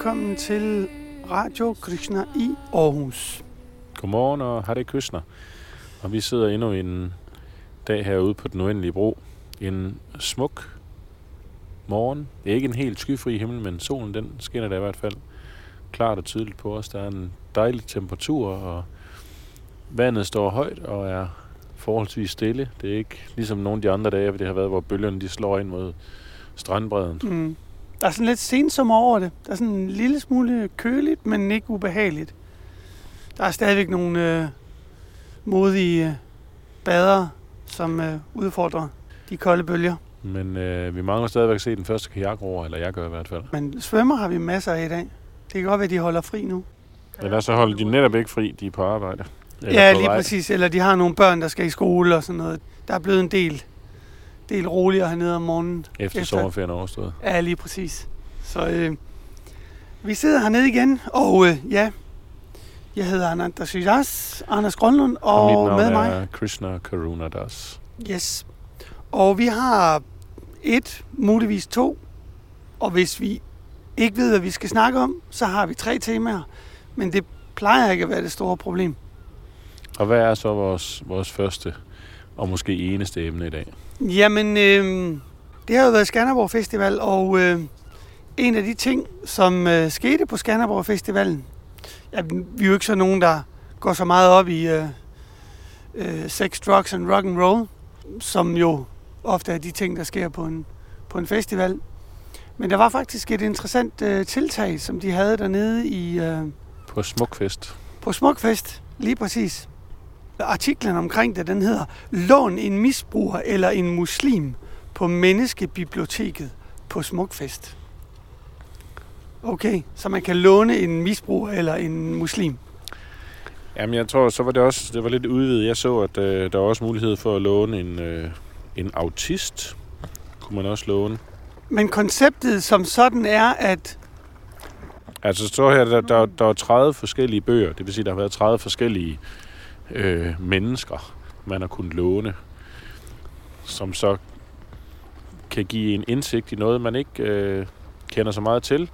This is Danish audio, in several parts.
Velkommen til Radio Krishna i Aarhus. Godmorgen og Hare Krishna. Og vi sidder endnu en dag herude på den uendelige bro. En smuk morgen. Det er ikke en helt skyfri himmel, men solen den skinner der i hvert fald klart og tydeligt på os. Der er en dejlig temperatur, og vandet står højt og er forholdsvis stille. Det er ikke ligesom nogle af de andre dage, det har været, hvor bølgerne de slår ind mod strandbredden. Mm. Der er sådan lidt sensommer over det. Der er sådan en lille smule køligt, men ikke ubehageligt. Der er stadigvæk nogle øh, modige øh, badere, som øh, udfordrer de kolde bølger. Men øh, vi mangler stadigvæk at se den første kajakroer, eller jeg gør i hvert fald. Men svømmer har vi masser af i dag. Det kan godt være, at de holder fri nu. Eller så holder de netop ikke fri, de er på arbejde. Eller ja, på lige vej. præcis. Eller de har nogle børn, der skal i skole og sådan noget. Der er blevet en del, del roligere hernede om morgenen. Efter, efter- sommerferien er overstået. Ja, lige præcis. Så øh, vi sidder hernede igen, og øh, ja, jeg hedder Ananda Sydas, Anders Grønlund, og, Og, mit navn med er mig. Krishna Karuna Das. Yes. Og vi har et, muligvis to, og hvis vi ikke ved, hvad vi skal snakke om, så har vi tre temaer, men det plejer ikke at være det store problem. Og hvad er så vores, vores første og måske eneste emne i dag? Jamen, øh, det har jo været Skanderborg Festival, og øh, en af de ting, som øh, skete på Skanderborg Festivalen, ja, vi er jo ikke så nogen, der går så meget op i øh, øh, sex, drugs and rock and roll, som jo ofte er de ting, der sker på en, på en festival. Men der var faktisk et interessant øh, tiltag, som de havde dernede i, øh, På Smukfest. på Smukfest, lige præcis. Artiklen omkring det, den hedder Lån en misbruger eller en muslim på Menneskebiblioteket på Smukfest. Okay, så man kan låne en misbruger eller en muslim. Jamen, jeg tror, så var det også det var lidt udvidet. Jeg så, at øh, der var også mulighed for at låne en, øh, en autist. Kunne man også låne. Men konceptet som sådan er, at Altså, så her, der, der, der er 30 forskellige bøger. Det vil sige, der har været 30 forskellige øh, mennesker, man har kunnet låne. Som så kan give en indsigt i noget, man ikke øh, kender så meget til.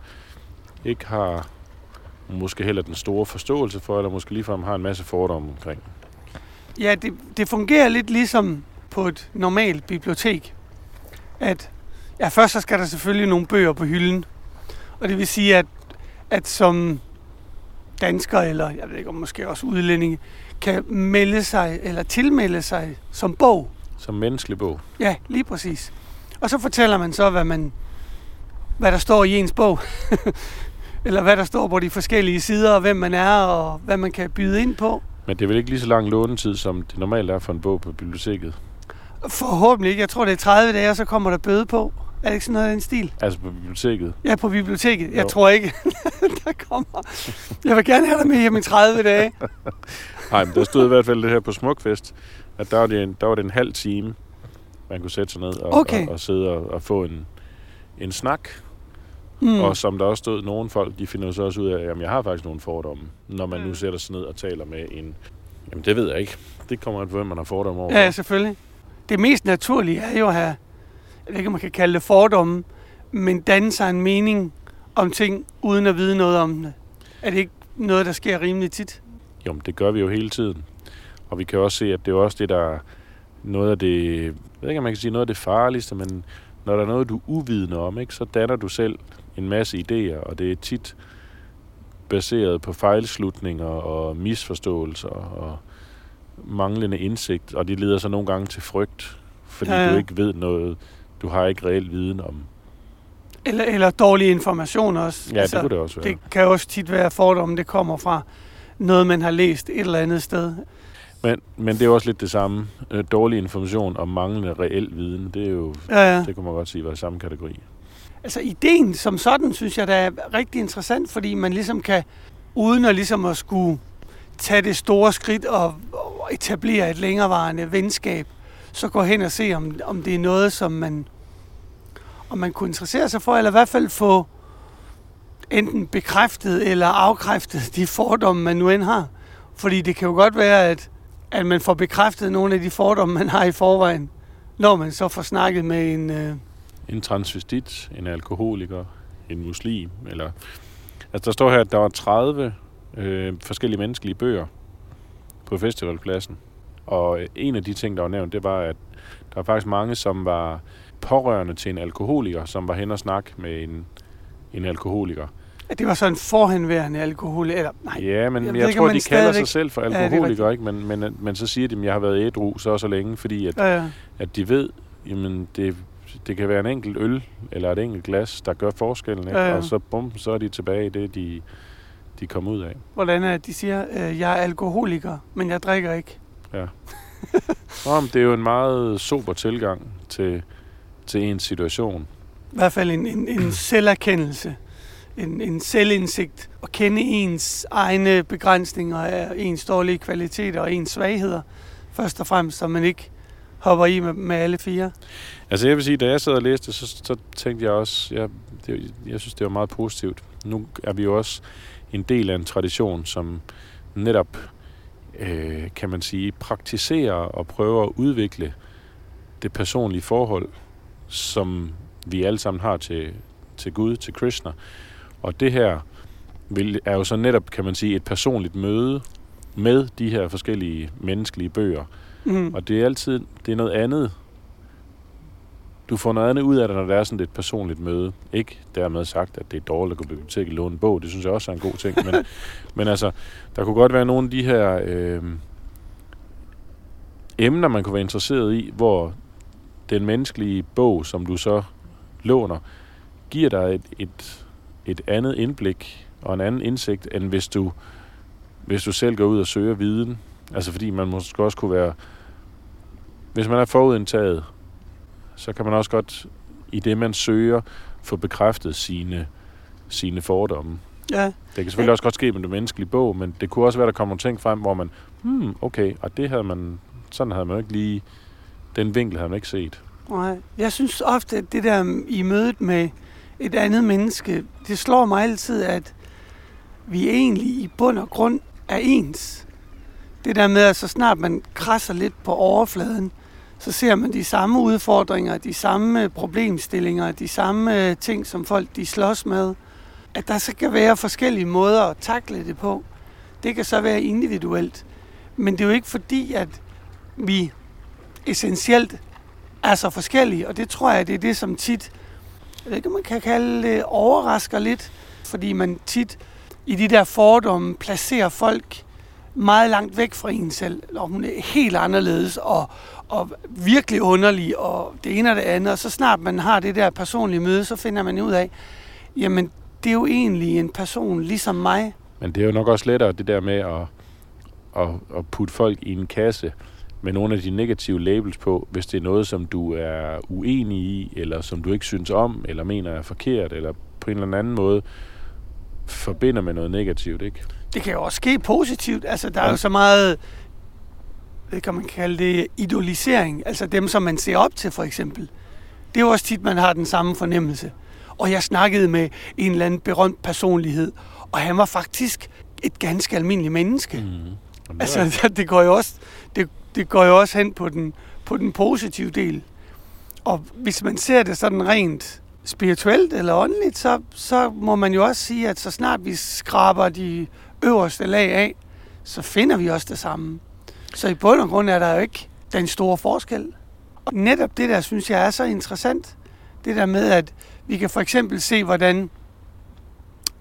Ikke har måske heller den store forståelse for, eller måske ligefrem har en masse fordomme omkring. ja, det, det fungerer lidt ligesom på et normalt bibliotek. At ja, først så skal der selvfølgelig nogle bøger på hylden. Og det vil sige, at, at som dansker, eller jeg ved ikke om måske også udlændinge, kan melde sig eller tilmelde sig som bog. Som menneskelig bog. Ja, lige præcis. Og så fortæller man så, hvad, man, hvad der står i ens bog. eller hvad der står på de forskellige sider, og hvem man er, og hvad man kan byde ind på. Men det er vel ikke lige så lang lånetid, som det normalt er for en bog på biblioteket? Forhåbentlig ikke. Jeg tror, det er 30 dage, og så kommer der bøde på. Er det ikke sådan noget af den stil? Altså på biblioteket. Ja, på biblioteket. Jeg Jo. tror ikke, der kommer. Jeg vil gerne have dig med hjem i 30 dage. Nej, men der stod i hvert fald det her på Smukfest, at der var det en, der var det en halv time, man kunne sætte sig ned og, Okay. og, og sidde og, og få en, en snak. Mm. Og som der også stod, nogle folk, de finder så også ud af, at jeg har faktisk nogle fordomme, når man Mm. nu sætter sig ned og taler med en... Jamen, det ved jeg ikke. Det kommer an på, hvem man har fordomme over. Ja, selvfølgelig. Det mest naturlige er jo at have, jeg ved ikke, man kan kalde det fordomme, men danne sig en mening om ting, uden at vide noget om det. Er det ikke noget, der sker rimelig tit? Jo, men det gør vi jo hele tiden. Og vi kan også se, at det er også det, der er noget af det... Jeg ved ikke, om man kan sige noget af det farligste, men når der er noget, du er uvidende om, ikke, så danner du selv en masse idéer, og det er tit baseret på fejlslutninger og misforståelser og manglende indsigt, og det leder så nogle gange til frygt, fordi Ja, ja, du ikke ved noget, du har ikke reel viden om. Eller, eller dårlig information også. Ja, altså, det kunne det også være. det kan også tit være fordomme, det kommer fra noget, man har læst et eller andet sted. Men, men det er jo også lidt det samme. Øh, dårlig information og manglende reel viden, det er jo, Ja, ja. det kunne man godt sige var i samme kategori. Altså ideen som sådan, synes jeg, der er rigtig interessant, fordi man ligesom kan, uden at ligesom at skulle tage det store skridt og, og etablere et længerevarende venskab, så gå hen og se, om, om det er noget, som man, om man kunne interessere sig for, eller i hvert fald få enten bekræftet eller afkræftet de fordomme, man nu end har. Fordi det kan jo godt være, at, at man får bekræftet nogle af de fordomme, man har i forvejen, når man så får snakket med en... Øh, En transvestit, en alkoholiker, en muslim. Eller, altså der står her, at der var 30 øh, forskellige menneskelige bøger på festivalpladsen. Og øh, en af de ting, der var nævnt, det var, at der var faktisk mange, som var pårørende til en alkoholiker, som var hen og snakke med en, en alkoholiker. Det var så en forhenværende alkohol, eller nej. Ja, men Jeg jeg, ikke, tror, de kalder sig selv for Ja, det er alkoholikere, ikke? Men, men, men så siger de, at jeg har været ædru så og så længe, fordi at, Ja, ja. at de ved, jamen det, det kan være en enkelt øl eller et enkelt glas, der gør forskellen, ikke? Ja, ja. og så bum, så er de tilbage i det, de, de kom ud af. Hvordan er de siger, øh, jeg er alkoholiker, men jeg drikker ikke. Nå, men det er jo en meget sober tilgang til, til ens situation. I hvert fald en, en, en selverkendelse, en, en selvindsigt, at kende ens egne begrænsninger ens dårlige kvaliteter og ens svagheder, først og fremmest, så man ikke hopper i med, med alle fire. Altså jeg vil sige, da jeg sad og læste, så, så tænkte jeg også, jeg, det, jeg synes, det var meget positivt. Nu er vi jo også en del af en tradition, som netop, øh, kan man sige, praktiserer og prøver at udvikle det personlige forhold, som vi alle sammen har til, til Gud, til Krishna. Og det her vil, er jo så netop, kan man sige, et personligt møde med de her forskellige menneskelige bøger. Mm. Og det er altid det er noget andet. Du får noget andet ud af det, når det er sådan et personligt møde. Ikke dermed sagt, at det er dårligt at gå på biblioteket og låne en bog. Det synes jeg også er en god ting. Men, men altså, der kunne godt være nogle af de her øh, emner, man kunne være interesseret i, hvor den menneskelige bog, som du så låner, giver dig et, et, et andet indblik og en anden indsigt, end hvis du, hvis du selv går ud og søger viden. Altså fordi man måske også kunne være hvis man er forudindtaget, så kan man også godt i det, man søger, få bekræftet sine, sine fordomme. Ja, Det kan selvfølgelig også godt ske med det menneskelige bog, men det kunne også være, der kommer nogle ting frem, hvor man, hmm, okay, og det havde man, sådan havde man ikke lige, den vinkel havde man ikke set nej. Jeg synes ofte, at det der i mødet med et andet menneske, det slår mig altid, at vi egentlig i bund og grund er ens. Det der med, at så snart man krasser lidt på overfladen, så ser man de samme udfordringer, de samme problemstillinger, de samme øh, ting, som folk de slås med. At der så kan være forskellige måder at takle det på. Det kan så være individuelt. Men det er jo ikke fordi, at vi essentielt er så forskellige, og det tror jeg, det er det, som tit, jeg ved ikke, man kan kalde det, overrasker lidt, fordi man tit i de der fordomme placerer folk meget langt væk fra en selv, og hun er helt anderledes, og, og virkelig underlig, og det ene og det andet, og så snart man har det der personlige møde, så finder man ud af, jamen, det er jo egentlig en person ligesom mig. Men det er jo nok også lettere det der med at, at, at putte folk i en kasse med nogle af de negative labels på, hvis det er noget, som du er uenig i, eller som du ikke synes om, eller mener er forkert, eller på en eller anden måde forbinder med noget negativt, ikke? Det kan jo også ske positivt. Altså, der er Ja. jo så meget, hvad kan man kalde det, idolisering. Altså dem, som man ser op til, for eksempel. Det er jo også tit, man har den samme fornemmelse. Og jeg snakkede med en eller anden berømt personlighed, og han var faktisk et ganske almindeligt menneske. Mm. Jamen, Altså, det går jo også, det, det går jo også hen på den, på den positive del. Og hvis man ser det sådan rent spirituelt eller åndeligt, så, så må man jo også sige, at så snart vi skraber de øverste lag af, så finder vi også det samme. Så i bund og grund er der jo ikke den store forskel. Og netop det der, synes jeg er så interessant. Det der med, at vi kan for eksempel se, hvordan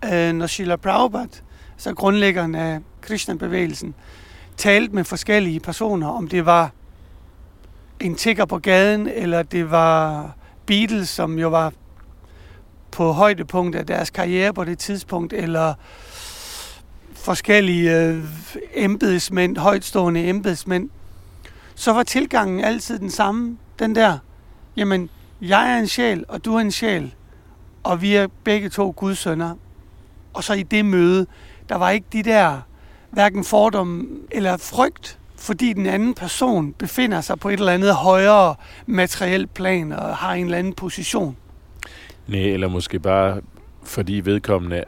øh, når Sheila Prabhupada, så grundlæggeren af Krishna-bevægelsen, talte med forskellige personer, om det var en tigger på gaden, eller det var Beatles, som jo var på højdepunkt af deres karriere på det tidspunkt, eller forskellige øh, embedsmænd, højtstående embedsmænd, så var tilgangen altid den samme. Den der, jamen, jeg er en sjæl, og du er en sjæl, og vi er begge to Guds sønner. Og så i det møde, der var ikke de der, hverken fordom eller frygt, fordi den anden person befinder sig på et eller andet højere materielt plan og har en eller anden position. Nej, eller måske bare fordi vedkommende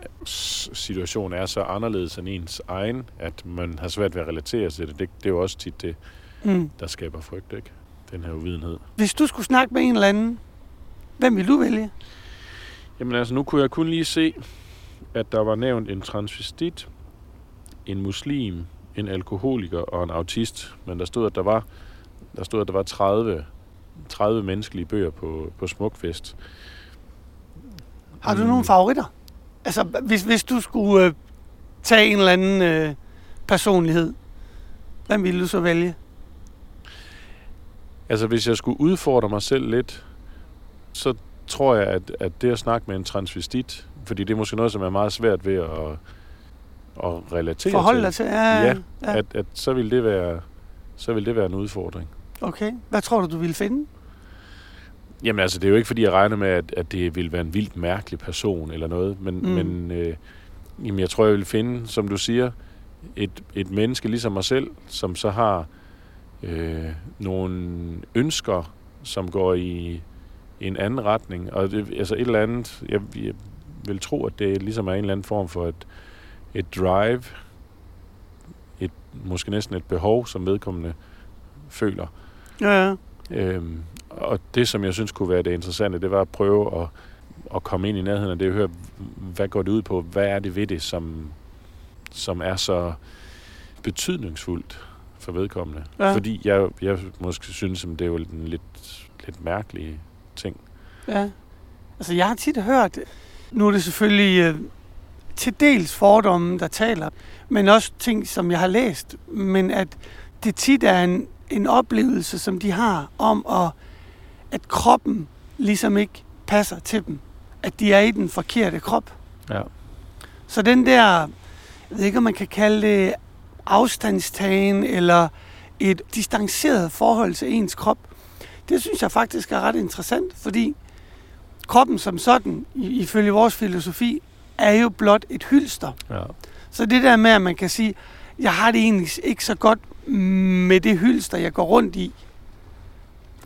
situation er så anderledes end ens egen, at man har svært ved at relatere til det. Det, det er jo også tit det, Mm. der skaber frygt, ikke? Den her uvidenhed. Hvis du skulle snakke med en eller anden, hvem vil du vælge? Jamen altså, nu kunne jeg kun lige se, at der var nævnt en transvestit, en muslim, en alkoholiker og en autist. Men der stod, at der var, der stod, at der var 30, 30 menneskelige bøger på, på Smukfest. Har du Mm. nogle favoritter? Altså, hvis, hvis du skulle øh, tage en eller anden øh, personlighed, hvem ville du så vælge? Altså, hvis jeg skulle udfordre mig selv lidt, så tror jeg, at, at det at snakke med en transvestit, fordi det er måske noget, som er meget svært ved at, at relatere Forholde til, dig til? Ja, Ja, ja. At, at så vil det være så vil det være en udfordring. Okay. Hvad tror du, du ville finde? Jamen altså, det er jo ikke fordi, jeg regner med, at, at det vil være en vildt mærkelig person eller noget, men, Mm. men øh, jamen, jeg tror, jeg vil finde, som du siger, et, et menneske ligesom mig selv, som så har øh, nogle ønsker, som går i, i en anden retning. Og det, altså et eller andet, jeg, jeg vil tro, at det ligesom er en eller anden form for et, et drive, et, måske næsten et behov, som vedkommende føler. Ja, ja. Øhm, og det, som jeg synes kunne være det interessante, det var at prøve at, at komme ind i nærheden af det og høre, hvad går det ud på? Hvad er det ved det, som, som er så betydningsfuldt for vedkommende? Ja. Fordi jeg, jeg måske synes, at det er jo en lidt, lidt mærkelig ting. Ja. Altså, jeg har tit hørt, nu er det selvfølgelig øh, til dels fordomme, der taler, men også ting, som jeg har læst, men at det tit er en, en oplevelse, som de har om, at, at kroppen ligesom ikke passer til dem. At de er i den forkerte krop. Ja. Så den der, jeg ved ikke, om man kan kalde det afstandstagen, eller et distanceret forhold til ens krop, det synes jeg faktisk er ret interessant, fordi kroppen som sådan, ifølge vores filosofi, er jo blot et hylster. ja. Så det der med, at man kan sige, jeg har det egentlig ikke så godt med det hylster, jeg går rundt i,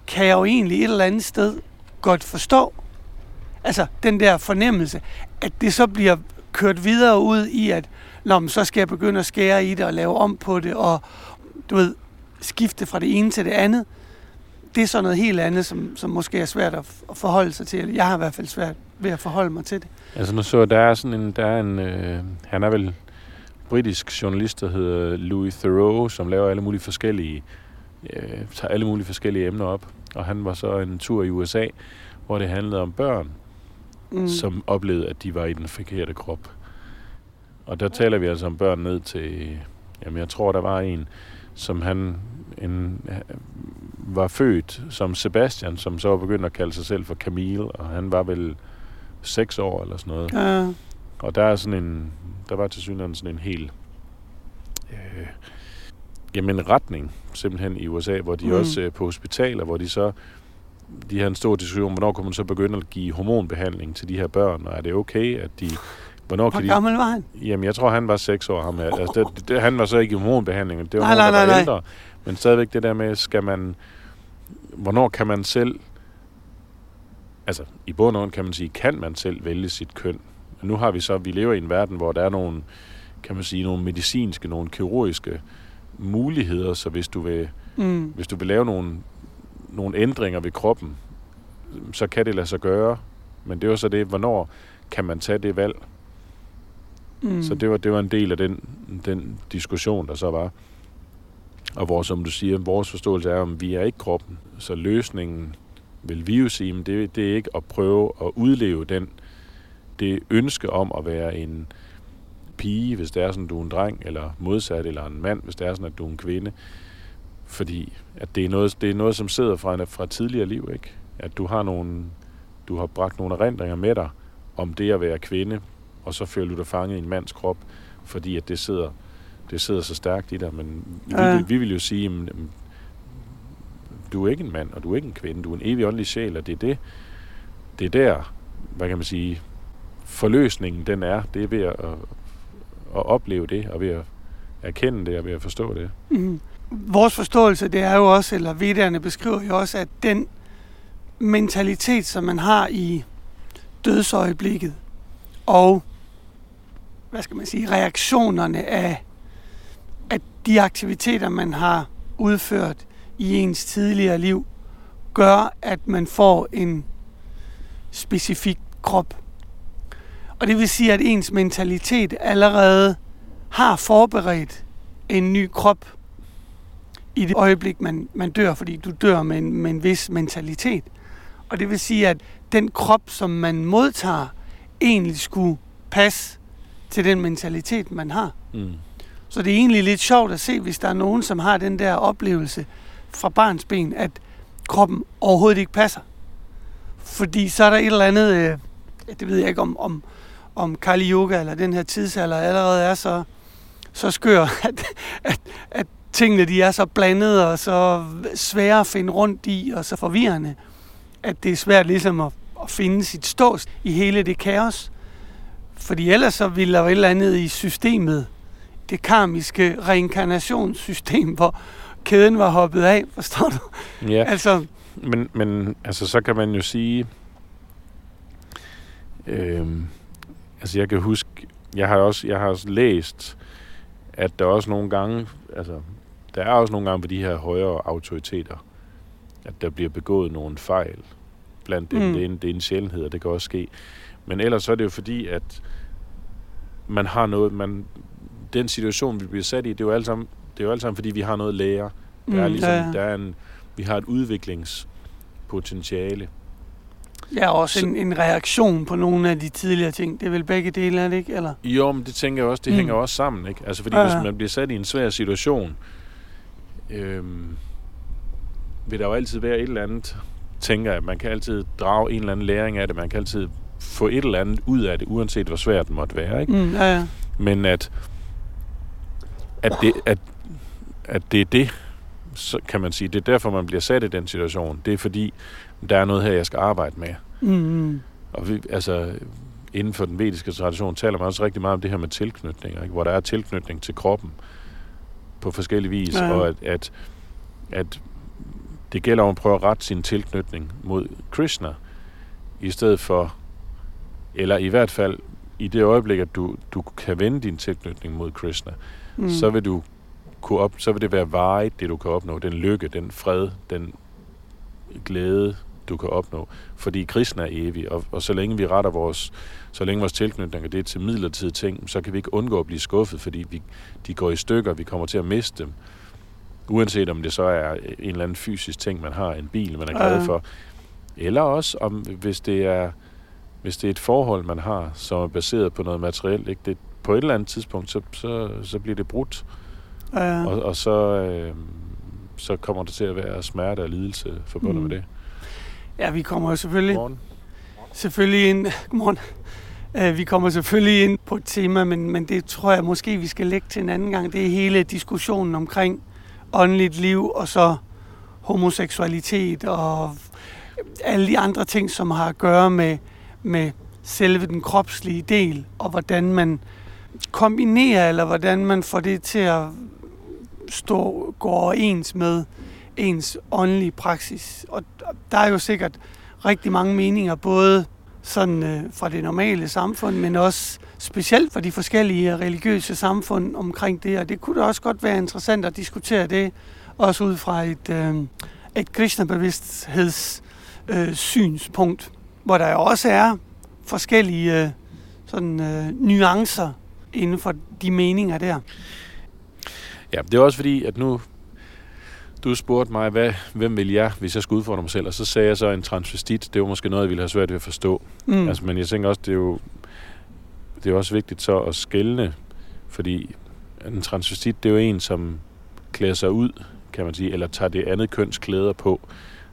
kan jeg jo egentlig et eller andet sted godt forstå. Altså den der fornemmelse, at det så bliver kørt videre ud i, at Nå, men så skal jeg begynde at skære i det og lave om på det, og du ved, skifte fra det ene til det andet. Det er så noget helt andet, som, som måske er svært at, forholde sig til. Jeg har i hvert fald svært ved at forholde mig til det. Altså nu så jeg, der er sådan en, der er en, øh, han er vel britisk journalist, der hedder Louis Theroux, som laver alle mulige forskellige, øh, tager alle mulige forskellige emner op. Og han var så en tur i USA, hvor det handlede om børn, mm. som oplevede, at de var i den forkerte krop. Og der taler vi altså om børn ned til, jamen jeg tror, der var en, som han en, var født som Sebastian, som så var begyndt at kalde sig selv for Camille, og han var vel seks år eller sådan noget. Ja, Og der er sådan en, der var til synligheden sådan en hel, øh, jamen en retning simpelthen i USA, hvor de Mm. også øh, på hospitaler, hvor de så, de har en stor diskussion, hvornår kan man så begynde at give hormonbehandling til de her børn, og er det okay, at de, hvornår hvor kan de, gammel var han? jamen jeg tror han var seks år, ham her. Altså, det, det, han var så ikke i hormonbehandling, det var Nej, nogen, nej, der var nej. ældre. Men stadigvæk det der med, skal man, hvornår kan man selv, altså i bund og kan man sige, kan man selv vælge sit køn? Men nu har vi så, vi lever i en verden, hvor der er nogle, kan man sige, nogle medicinske, nogle kirurgiske muligheder, så hvis du vil, Mm. hvis du vil lave nogle, nogle ændringer ved kroppen, så kan det lade sig gøre. Men det er jo så det, hvornår kan man tage det valg? Mm. Så det var, det var en del af den, den diskussion, der så var. Og hvor, som du siger, vores forståelse er, om vi er ikke kroppen. Så løsningen, vil vi jo sige, men det, det er ikke at prøve at udleve den, det ønske om at være en pige, hvis det er sådan, du er en dreng, eller modsat, eller en mand, hvis det er sådan, at du er en kvinde. Fordi at det, er noget, det er noget, som sidder fra, fra tidligere liv, ikke? At du har nogle, du har bragt nogle erindringer med dig om det at være kvinde, og så føler du dig fanget i en mands krop, fordi at det sidder, det sidder så stærkt i dig. Men vi, Ja. vi, vi vil jo sige, at du er ikke en mand, og du er ikke en kvinde. Du er en evig åndelig sjæl, og det er det, det er der, hvad kan man sige, forløsningen den er. Det er ved at, at opleve det, og ved at erkende det, og ved at forstå det. Mm. Vores forståelse, det er jo også, eller vedderne beskriver jo også, at den mentalitet, som man har i dødsøjeblikket, og hvad skal man sige, reaktionerne af, af de aktiviteter, man har udført i ens tidligere liv, gør, at man får en specifik krop. Og det vil sige, at ens mentalitet allerede har forberedt en ny krop i det øjeblik, man, man dør, fordi du dør med en, med en vis mentalitet. Og det vil sige, at den krop, som man modtager, egentlig skulle passe til den mentalitet, man har. Mm. Så det er egentlig lidt sjovt at se, hvis der er nogen, som har den der oplevelse fra barns ben, at kroppen overhovedet ikke passer. Fordi så er der et eller andet, øh, det ved jeg ikke om, om, om Kali Yoga eller den her tidsalder allerede er så, så skør, at, at, at tingene de er så blandede og så svære at finde rundt i og så forvirrende, at det er svært ligesom at, at finde sit stås i hele det kaos. Fordi ellers så ville der jo et eller andet i systemet, det karmiske reinkarnationssystem, hvor kæden var hoppet af, forstår du? Ja, Altså, men, men altså, så kan man jo sige... Øhm, altså, jeg kan huske... Jeg har også, jeg har også læst, at der også nogle gange... Altså, der er også nogle gange ved de her højere autoriteter, at der bliver begået nogle fejl blandt dem. Mm. Mm. Det, er en, det er en sjældenhed, og det kan også ske. Men ellers så er det jo fordi, at man har noget... Man, den situation, vi bliver sat i, det er jo alt sammen, det er jo alt sammen fordi vi har noget lære. Der er Mm, ligesom, ja, ja. der er en, vi har et udviklingspotentiale. ja, også Så- en, en reaktion på nogle af de tidligere ting. Det er vel begge dele, er det ikke? Eller? Jo, men det tænker jeg også, det Mm. hænger også sammen, ikke? Altså fordi ja, ja. hvis man bliver sat i en svær situation, øhm, vil der jo altid være et eller andet, tænker jeg. Man kan altid drage en eller anden læring af det. Man kan altid få et eller andet ud af det, uanset hvor svært det måtte være, ikke? Mm, ja, ja. Men at, at, det, at, at det er det, så kan man sige, det er derfor, man bliver sat i den situation. Det er fordi, der er noget her, jeg skal arbejde med. Mm. Og vi, altså, inden for den vediske tradition taler man også rigtig meget om det her med tilknytning, ikke? hvor der er tilknytning til kroppen på forskellige vis, Ja. og at, at, at det gælder om at prøve at rette sin tilknytning mod Krishna, i stedet for, eller i hvert fald i det øjeblik, at du, du kan vende din tilknytning mod Krishna, mm. så vil du kunne op, så vil det være varigt, det du kan opnå, den lykke, den fred, den glæde, du kan opnå. Fordi Krishna er evig, og, og så længe vi retter vores, så længe vores tilknytning er det til midlertidige ting, så kan vi ikke undgå at blive skuffet, fordi vi, de går i stykker, vi kommer til at miste dem. Uanset om det så er en eller anden fysisk ting, man har, en bil, man er glad Ja. for. Eller også, om, hvis, det er, hvis det er et forhold, man har, som er baseret på noget materielt, ikke? Det, på et eller andet tidspunkt, så, så, så bliver det brudt. Ja, ja. Og, og så, øh, så kommer der til at være smerte og lidelse forbundet Mm. med det. ja, vi kommer jo selvfølgelig, Morgen. selvfølgelig ind... Godmorgen. Uh, vi kommer selvfølgelig ind på et tema, men, men det tror jeg måske, vi skal lægge til en anden gang. Det er hele diskussionen omkring åndeligt liv og så homoseksualitet og alle de andre ting, som har at gøre med, med selve den kropslige del, og hvordan man kombinerer, eller hvordan man får det til at stå, går overens med ens åndelige praksis. Og der er jo sikkert rigtig mange meninger, både sådan øh, fra det normale samfund, men også specielt fra de forskellige øh, religiøse samfund omkring det, og det kunne da også godt være interessant at diskutere det, også ud fra et, øh, et kristnebevidstheds øh, synspunkt, hvor der jo også er forskellige øh, sådan, øh, nuancer inden for de meninger der. Ja, det er også fordi, at nu du spurgte mig, hvad, hvem vil jeg, hvis jeg skulle udfordre mig selv, og så sagde jeg så en transvestit. Det var måske noget, jeg ville have svært ved at forstå. Mm. Altså, men jeg tænker også, det er jo det er også vigtigt så at skælne, fordi en transvestit, det er jo en, som klæder sig ud, kan man sige, eller tager det andet køns klæder på.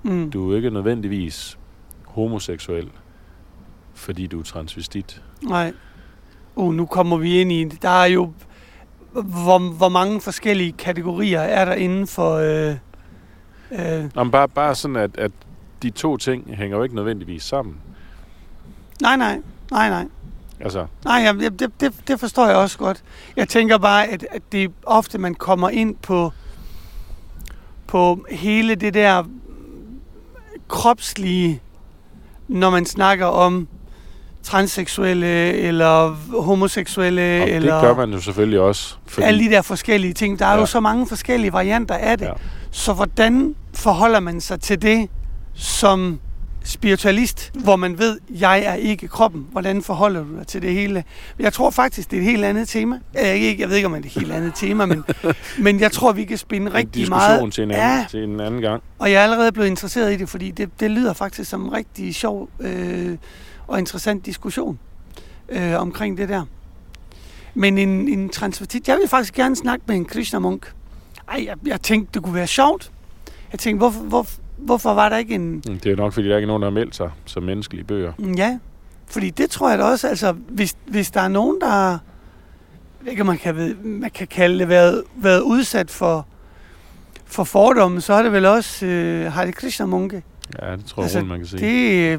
mm. Du er jo ikke nødvendigvis homoseksuel, fordi du er transvestit. Nej. Uh, nu kommer vi ind i... Der er jo... Hvor, hvor mange forskellige kategorier er der inden for... Øh, øh, Nå, men bare, bare sådan, at, at de to ting hænger jo ikke nødvendigvis sammen. nej, nej. Nej, nej. Altså, Nej, ja, det, det- det, forstår jeg også godt. Jeg tænker bare, at, at det er ofte, man kommer ind på, på hele det der kropslige, når man snakker om transseksuelle eller homoseksuelle. og eller det gør man jo selvfølgelig også. Fordi, alle de der forskellige ting. Der er ja. jo så mange forskellige varianter af det. Ja. Så hvordan forholder man sig til det som spiritualist, hvor man ved, jeg er ikke kroppen. Hvordan forholder du dig til det hele? Jeg tror faktisk, det er et helt andet tema. Jeg, ikke, jeg ved ikke, om det er et helt andet tema, men, men jeg tror, vi kan spinde rigtig meget. til en, anden, ja. til en anden gang. Og jeg er allerede blevet interesseret i det, fordi det, det lyder faktisk som en rigtig sjov øh, og interessant diskussion øh, omkring det der. Men en, en transvestit, jeg vil faktisk gerne snakke med en Krishna-munk. Ej, jeg, jeg tænkte, det kunne være sjovt. Jeg tænkte, hvorfor, hvor, hvorfor var der ikke en... Det er nok, fordi der er ikke nogen, der har meldt sig som menneskelige bøger. Ja, fordi det tror jeg da også, altså, hvis, hvis der er nogen, der ikke, man kan, man kan kalde det, været, været udsat for, for fordomme, så er det vel også øh, Hare Krishna munke. Ja, det tror jeg altså, man kan sige. Det er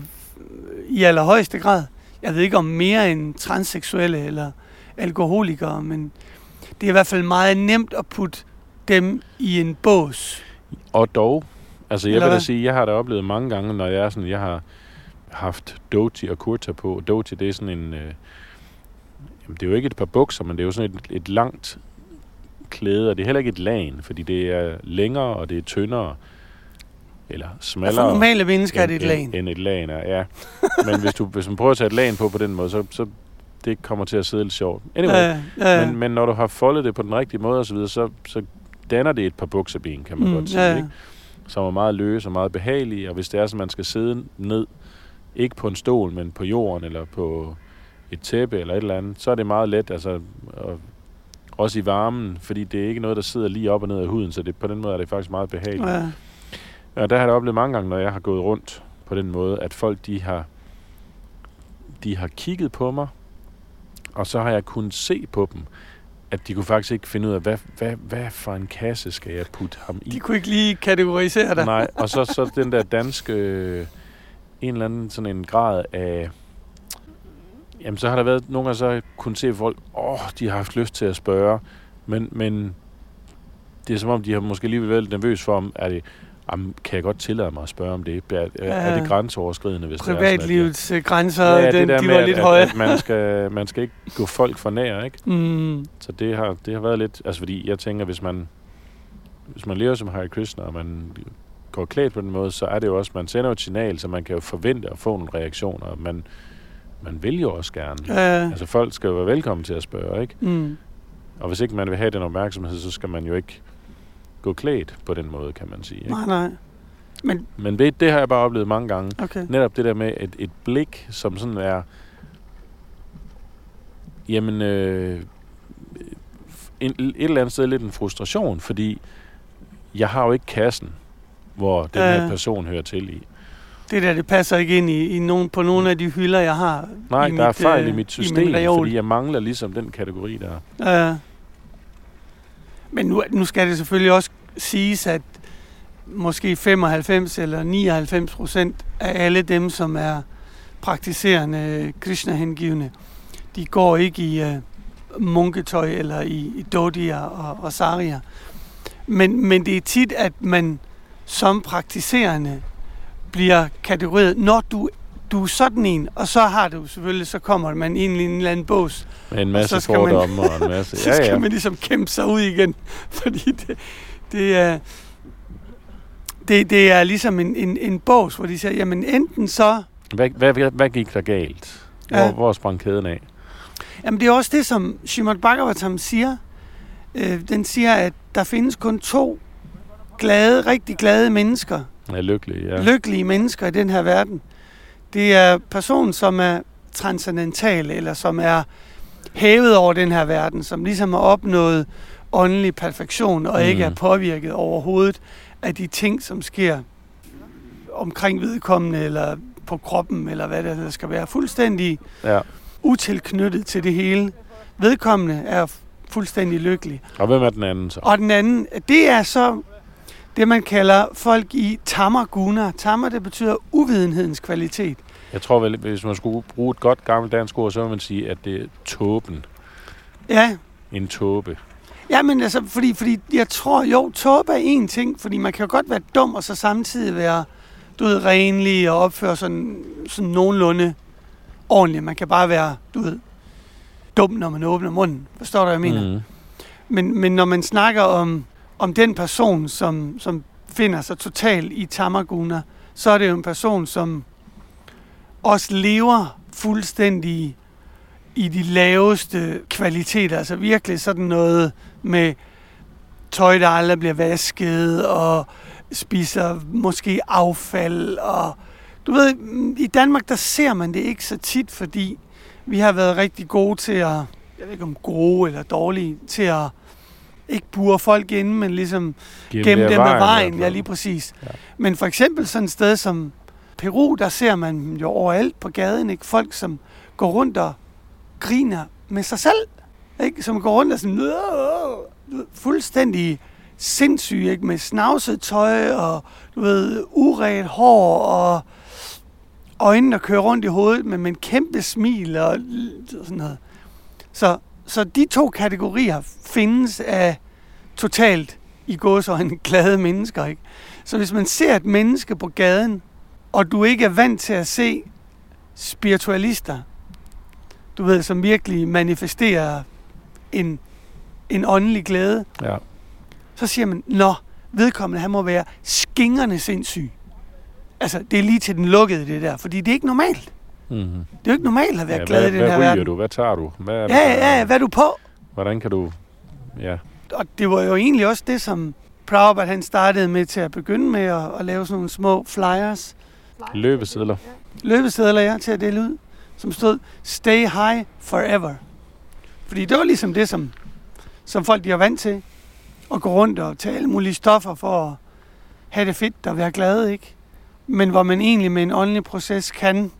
i allerhøjeste grad. Jeg ved ikke om mere end transseksuelle eller alkoholikere, men det er i hvert fald meget nemt at putte dem i en bås. Og dog, altså jeg Eller vil da sige, jeg har da oplevet mange gange, når jeg er sådan, jeg har haft Doti og kurta på. Doti, det er sådan en, øh, jamen det er jo ikke et par bukser, men det er jo sådan et, et langt klæde, og det er heller ikke et lag, fordi det er længere, og det er tyndere, eller smallere. For normale mennesker end, er det et lag. End, end et lag, ja. Men hvis, du, hvis man prøver at tage et lag på på den måde, så, så det kommer til at sidde lidt sjovt. Anyway, ja, ja. Men, men når du har foldet det på den rigtige måde osv., så, så, så danner det et par bukseben, kan man mm, godt sige. Ja, ja. Ikke? Som er meget løse og meget behagelige, og hvis det er, så man skal sidde ned, ikke på en stol, men på jorden eller på et tæppe eller et eller andet, så er det meget let, altså, og også i varmen, fordi det er ikke noget, der sidder lige op og ned af huden, så det, på den måde er det faktisk meget behageligt. Ja. Og der har jeg oplevet mange gange, når jeg har gået rundt på den måde, at folk de har, de har kigget på mig, og så har jeg kunnet se på dem, at de kunne faktisk ikke finde ud af, hvad, hvad, hvad for en kasse skal jeg putte ham i. De kunne ikke lige kategorisere dig. Nej, og så, så den der danske, øh, en eller anden sådan en grad af, jamen så har der været nogle gange, så kunne se folk, åh, oh, de har haft lyst til at spørge, men, men det er som om, de har måske lige været nervøs for, om er det, Jamen, kan jeg godt tillade mig at spørge om det? Er, ja. er det grænseoverskridende, hvis Privatlivets det er sådan, grænser, ja, den, de var med, lidt at, høje. At, at man, skal, man skal ikke gå folk for nær, ikke? Mm. Så det har, det har været lidt... Altså, fordi jeg tænker, hvis man, hvis man lever som Hare Krishna, og man går klædt på den måde, så er det jo også, man sender et signal, så man kan jo forvente at få nogle reaktioner. Man, man vil jo også gerne. Ja. Altså, folk skal jo være velkommen til at spørge, ikke? Mm. Og hvis ikke man vil have den opmærksomhed, så skal man jo ikke gå klædt på den måde, kan man sige. Ikke? Nej, nej. Men, Men det, det har jeg bare oplevet mange gange. Okay. Netop det der med et, et blik, som sådan er... Jamen... Øh, en, et eller andet sted lidt en frustration, fordi jeg har jo ikke kassen, hvor den ja. her person hører til i. Det der, det passer ikke ind i, i nogen, på nogle af de hylder, jeg har. Nej, der mit, er fejl i mit system, i fordi jeg mangler ligesom den kategori der. Ja. Men nu, nu skal det selvfølgelig også siges, at måske 95 eller 99 procent af alle dem, som er praktiserende Krishna-hengivne, de går ikke i uh, munketøj eller i, i dodier og, og sarier. Men, men det er tit, at man som praktiserende bliver kategoriseret, når du du er sådan en, og så har du selvfølgelig, så kommer man ind i en eller anden bås. Med en masse og fordomme og en masse... så skal ja, ja. man ligesom kæmpe sig ud igen, fordi det, det er... Det, det er ligesom en, en, en bås, hvor de siger, jamen enten så... Hvad, hvad, hvad gik der galt? Hvor, ja. hvor sprang kæden af? Jamen det er også det, som Shimon Bhagavatam siger. Øh, den siger, at der findes kun to glade, rigtig glade mennesker. Ja, lykkelige, ja. Lykkelige mennesker i den her verden. Det er personen, som er transcendental, eller som er hævet over den her verden, som ligesom har opnået åndelig perfektion, og mm. ikke er påvirket overhovedet af de ting, som sker omkring vedkommende, eller på kroppen, eller hvad det skal være. Fuldstændig ja. utilknyttet til det hele. Vedkommende er fuldstændig lykkelig. Og hvem er den anden så? Og den anden, det er så det, man kalder folk i tamaguna. Tammer, det betyder uvidenhedens kvalitet. Jeg tror vel, hvis man skulle bruge et godt gammelt dansk ord, så vil man sige, at det er tåben. Ja. En tåbe. Ja, men altså, fordi, fordi jeg tror, jo, tåbe er en ting, fordi man kan jo godt være dum, og så samtidig være, du ved, renlig og opføre sådan, sådan nogenlunde ordentligt. Man kan bare være, du ved, dum, når man åbner munden. Forstår du, hvad jeg mener? Mm. Men, men når man snakker om om den person, som, som finder sig totalt i tamaguna, så er det jo en person, som også lever fuldstændig i de laveste kvaliteter. Altså virkelig sådan noget med tøj, der aldrig bliver vasket, og spiser måske affald. Og du ved, i Danmark, der ser man det ikke så tit, fordi vi har været rigtig gode til at, jeg ved ikke om gode eller dårlige, til at ikke bure folk ind, men ligesom gemme dem af vejen. Ja, lige præcis. Ja. Men for eksempel sådan et sted som Peru, der ser man jo overalt på gaden, ikke? Folk, som går rundt og griner med sig selv. Ikke? Som går rundt og sådan, øh, fuldstændig sindssyge, ikke? med snavset tøj og du ved, uret hår og øjnene, der kører rundt i hovedet med, med en kæmpe smil og sådan noget. Så, så de to kategorier findes af totalt i gåsøjne glade mennesker. Ikke? Så hvis man ser et menneske på gaden, og du ikke er vant til at se spiritualister, du ved, som virkelig manifesterer en, en åndelig glæde, ja. så siger man, nå, vedkommende, han må være skingerne sindssyg. Altså, det er lige til den lukkede, det der, fordi det er ikke normalt. Mm-hmm. Det er jo ikke normalt at være ja, glad hvad, i den her verden. Hvad du? Hvad tager du? Hvad er ja, ja, ja, hvad er du på? Hvordan kan du... Ja. Og det var jo egentlig også det, som Prabhupada han startede med til at begynde med at, at lave sådan nogle små flyers. Løbesedler. Løbesedler, ja, til at dele ud som stod Stay High Forever. Fordi det var ligesom det, som, som folk de er vant til. At gå rundt og tage alle mulige stoffer for at have det fedt og være glade, ikke? Men hvor man egentlig med en åndelig proces kan